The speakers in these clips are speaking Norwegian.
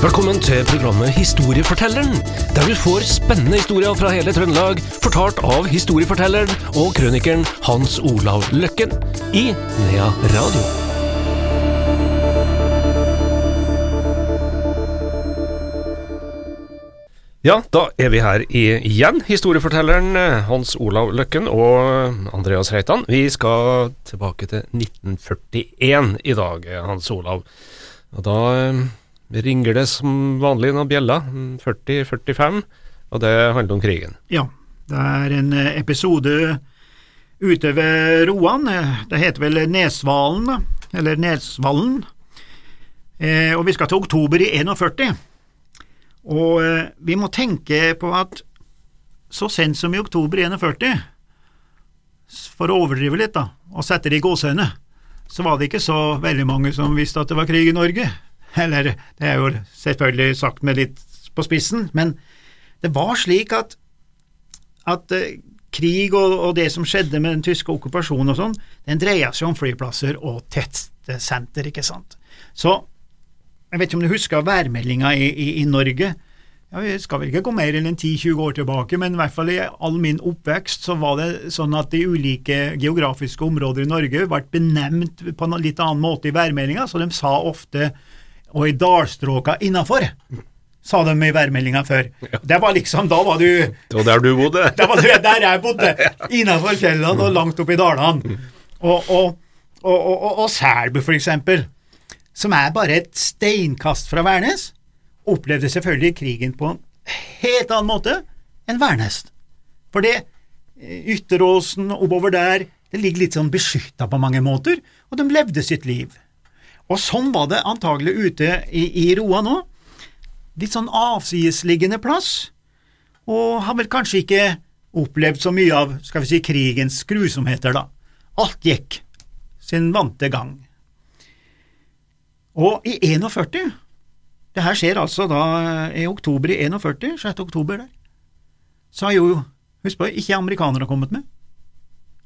Velkommen til programmet Historiefortelleren, der du får spennende historier fra hele Trøndelag, fortalt av historiefortelleren og krønikeren Hans Olav Løkken i Nea Radio. Ja, da er vi her igjen, historiefortelleren Hans Olav Løkken og Andreas Reitan. Vi skal tilbake til 1941 i dag, Hans Olav. Og da eh, ringer det som vanlig noen bjeller, 40-45, og det handler om krigen. Ja, det er en eh, episode ute ved Roan. Det heter vel Nesvalen, eller Nesvallen. Eh, og vi skal til oktober i 41. Og eh, vi må tenke på at så sent som i oktober i 41, for å overdrive litt da, og sette det i gåseøyne, så var det ikke så veldig mange som visste at det var krig i Norge. Eller, det er jo selvfølgelig sagt med litt på spissen, men det var slik at, at uh, krig og, og, det som skjedde med den tyske okkupasjonen og sånn, den dreia seg om flyplasser og tettsenter, ikke sant. Så jeg vet ikke om du husker værmeldinga i, i, i Norge. Ja, vi skal vel ikke gå mer enn 10-20 år tilbake, men i hvert fall i all min oppvekst så var det sånn at de ulike geografiske områder i Norge ble benevnt på en litt annen måte i værmeldinga, så de sa ofte og i dalstråka innafor, sa de i værmeldinga før. Det var liksom, Da var du Det var der du bodde? det var der jeg bodde. Innafor fjellene og langt opp i dalene. Og, og, og, og, og Selbu, for eksempel, som er bare et steinkast fra Værnes, opplevde selvfølgelig krigen på en helt annen måte enn Værnes. For det eh, Ytteråsen oppover der, det ligger litt sånn beskytta på mange måter, og de levde sitt liv. Og sånn var det antagelig ute i, i Roa nå. Litt sånn avsidesliggende plass, og har vel kanskje ikke opplevd så mye av skal vi si, krigens grusomheter, da. Alt gikk sin vante gang. Og i 41 Det her skjer altså da i oktober i 41, 6. oktober der, så har jo, husk på, ikke amerikanerne kommet med.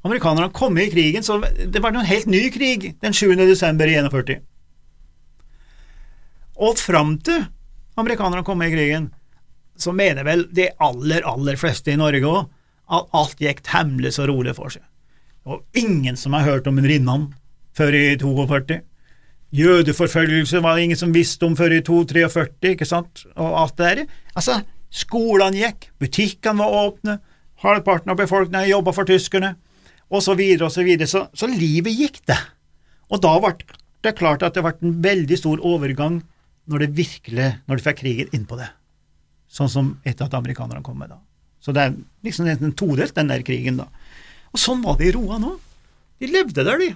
Amerikanerne kom med i krigen, så det var en helt ny krig den 7. desember i 41. Og fram til amerikanerne kom med i krigen, så mener vel de aller, aller fleste i Norge òg at alt gikk temmelig så rolig for seg. Og ingen som har hørt om en Rinnan før i 42. Jødeforfølgelse var det ingen som visste om før i 243, ikke sant, og alt det der. Altså, skolene gikk, butikkene var åpne, halvparten av befolkningen jobba for tyskerne, og så videre og så videre, så, så livet gikk det. Og da ble det klart at det ble en veldig stor overgang når det virkelig, når de fikk krigen innpå det, sånn som etter at amerikanerne kom med da. Så det er liksom en todelt, den der krigen, da. Og sånn var det i Roa nå. De levde der, de.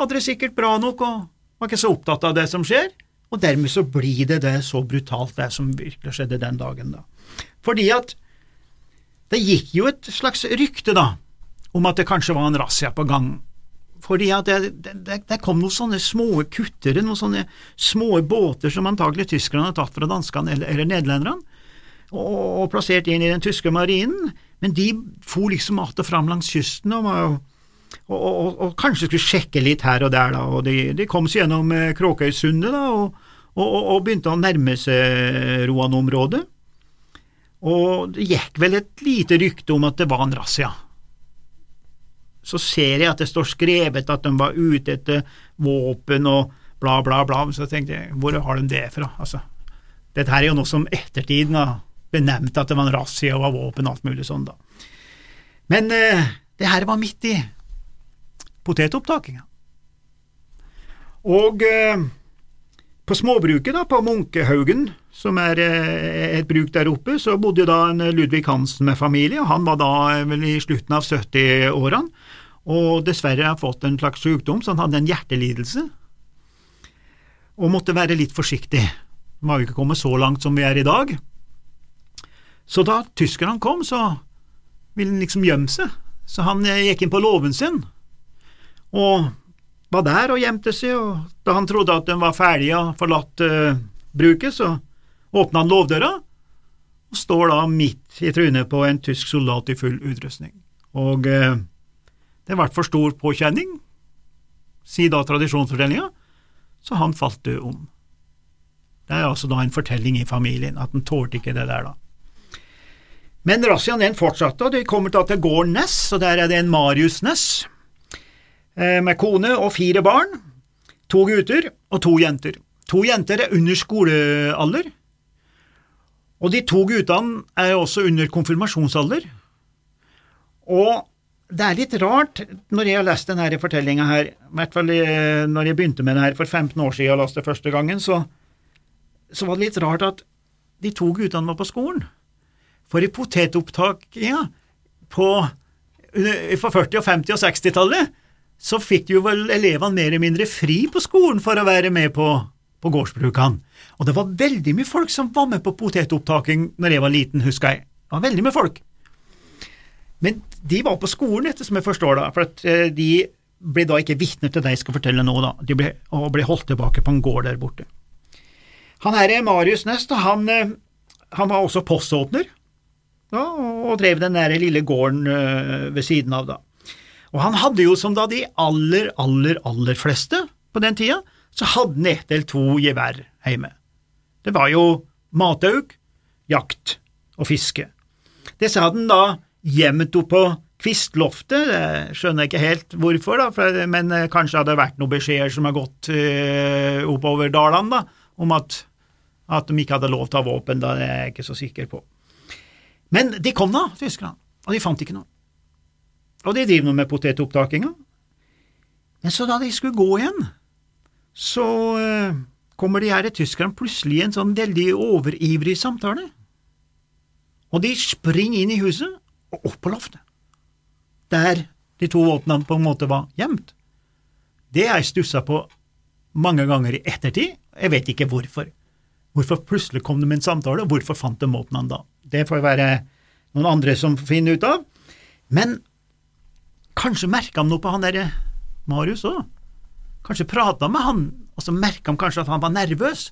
Hadde det sikkert bra nok og var ikke så opptatt av det som skjer. Og dermed så blir det det så brutalt, det som virkelig skjedde den dagen, da. Fordi at det gikk jo et slags rykte, da, om at det kanskje var en razzia på gang fordi at det, det, det, kom noen sånne små kuttere, noen sånne små båter som antagelig tyskerne hadde tatt fra danskene eller, eller nederlenderne, og, og, plassert inn i den tyske marinen, men de for liksom att og fram langs kysten og, og, og, kanskje skulle sjekke litt her og der, da, og de, de kom seg gjennom eh, Kråkøysundet da, og, begynte å nærme seg Roan-området. Og det gikk vel et lite rykte om at det var en razzia så ser jeg at det står skrevet at de var ute etter våpen og bla, bla, bla, så tenkte jeg, hvor har de det fra? Altså, dette her er jo noe som ettertiden har benevnt at det var en razzia og var våpen og alt mulig sånn, da. Men eh, det her var midt i potetopptakinga. Og eh, på småbruket, da, på Munkehaugen, som er eh, et bruk der oppe, så bodde da en Ludvig Hansen med familie, og han var da vel i slutten av 70-årene og dessverre har fått en slags sykdom, så han hadde en hjertelidelse, og måtte være litt forsiktig. Han var jo ikke kommet så langt som vi er i dag. Så da tyskerne kom, så ville han liksom gjemme seg, så han eh, gikk inn på låven sin, og var der og gjemte seg, og da han trodde at den var ferdig og forlatt uh, bruket, så åpna han låvdøra, og står da midt i trynet på en tysk soldat i full utrustning. Og uh, det ble for stor påkjenning, sier da tradisjonsfortellinga, så han falt død om. Det er altså da en fortelling i familien, at han tålte ikke det der, da. Men razziaen den fortsatte, og de kommer til gården Ness, og der er det en Marius Ness eh, med kone og fire barn, to gutter og to jenter. To jenter er under skolealder, og de to guttene er også under konfirmasjonsalder. Og det er litt rart når jeg har lest denne fortellinga her, i hvert fall eh, når jeg begynte med det her for 15 år siden og leste første gangen, så, så var det litt rart at de to guttene var på skolen. For i potetopptaket ja, på, for 40-, og 50- og 60-tallet så fikk jo vel elevene mer eller mindre fri på skolen for å være med på, på gårdsbrukene. Og det var veldig mye folk som var med på potetopptaking når jeg var liten, husker jeg. Det var veldig mye folk. Men de var på skolen, etter som jeg forstår da, for eh, de ble da ikke vitner til det jeg skal fortelle nå, da. De ble, og ble holdt tilbake på en gård der borte. Han her er Marius Nest, han, eh, han var også poståpner, da, og drev den der lille gården eh, ved siden av, da. Og han hadde jo som da de aller, aller, aller fleste på den tida, så hadde han ett eller to gevær hjemme. Det var jo matauk, jakt og fiske. Det sa han da gjemt oppå kvistloftet, det skjønner jeg ikke helt hvorfor, da, men eh, kanskje hadde det vært noen beskjeder som har gått uh, oppover dalene da, om at, at, de ikke hadde lov til å ha våpen, da det er jeg ikke så sikker på. Men de kom da, tyskerne, og de fant ikke noe. Og de driver nå med potetopptakinga. Men så da de skulle gå igjen, så uh, kommer de her tyskerne plutselig i en sånn veldig overivrig samtale. Og de springer inn i huset og opp på loftet, der de to våpnene på en måte var gjemt. Det har jeg stussa på mange ganger i ettertid, jeg vet ikke hvorfor. Hvorfor plutselig kom det med en samtale, og hvorfor fant de våpnene da? Det får være noen andre som finner ut av. Men kanskje merka han noe på han derre Marius òg? Kanskje prata med han, og så merka han kanskje at han var nervøs,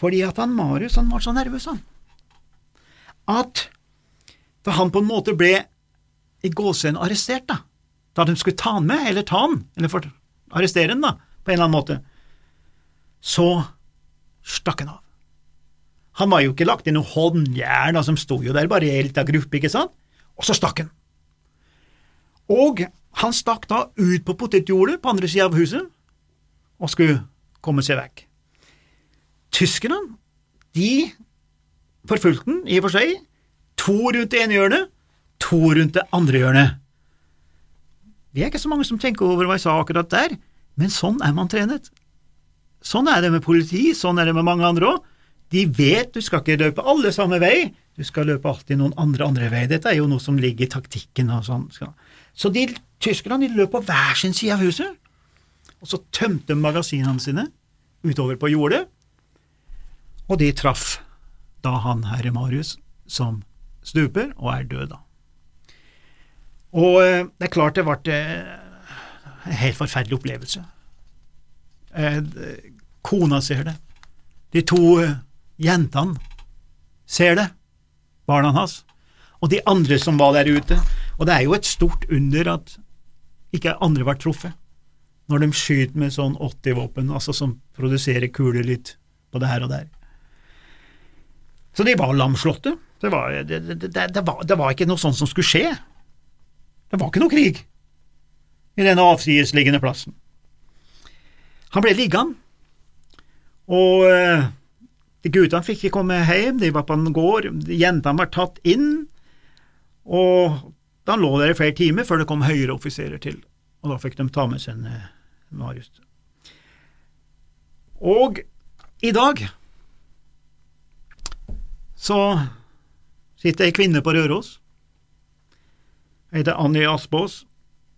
fordi at han Marius han var så nervøs, han. At for han på en måte ble i gåsehudet arrestert, da. Da de skulle ta han med, eller ta han, eller for, arrestere han, da, på en eller annen måte. Så stakk han av. Han var jo ikke lagt i noe håndjern, som sto jo der bare i ei lita gruppe, ikke sant, og så stakk han. Og han stakk da ut på potetjordet på andre sida av huset og skulle komme seg vekk. Tyskerne, de forfulgte han i og for seg, To rundt det ene hjørnet, to rundt det andre hjørnet. Vi er ikke så mange som tenker over hva jeg sa akkurat der, men sånn er man trenet. Sånn er det med politi, sånn er det med mange andre òg. De vet du skal ikke løpe alle samme vei, du skal løpe alltid noen andre andre vei. Dette er jo noe som ligger i taktikken og sånn. Så de tyskerne løp på hver sin side av huset, og så tømte magasinene sine utover på jordet, og de traff da han herre Marius som stuper og er død, da. Og eh, det er klart det ble eh, en helt forferdelig opplevelse. Eh, kona ser det. De to jentene ser det, barna hans, og de andre som var der ute. Og det er jo et stort under at ikke andre ble truffet, når de skyter med sånn 80-våpen, altså som produserer kuler litt på det her og der. Så de var lamslåtte. Det var, det, det, var, det var ikke noe sånt som skulle skje. Det var ikke noe krig i denne avsidesliggende plassen. Han ble liggende, og eh, guttene fikk ikke komme hjem, de var på en gård, jentene var tatt inn, og da lå der i flere timer før det kom høyere offiserer til, og da fikk de ta med seg en eh, Marius. Og i dag så sitter ei kvinne på Røros. Hun heter Anny Aspås,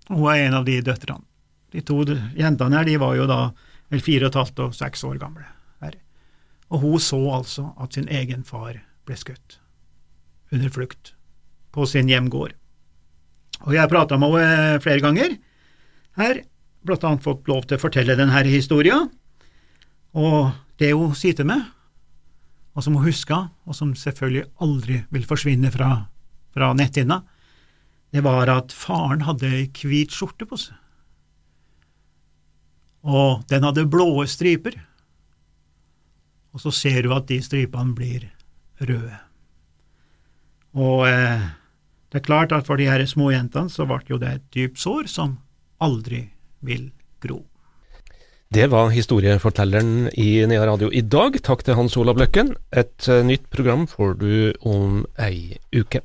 og hun er en av de døtrene. De to jentene her de var jo da vel fire og et halvt og seks år gamle. Her. Og hun så altså at sin egen far ble skutt under flukt på sin hjemgård. Og jeg prata med henne flere ganger her, blant annet fått lov til å fortelle denne historien, og det hun sier til meg, og som hun huska, og som selvfølgelig aldri vil forsvinne fra, fra netthinna, det var at faren hadde ei hvit skjorte på seg, og den hadde blå striper, og så ser du at de stripene blir røde. Og eh, det er klart at for de her småjentene så ble jo det et dypt sår som aldri vil gro. Det var historiefortelleren i Nea Radio i dag. Takk til Hans Olav Løkken. Et eh, nytt program får du om ei uke.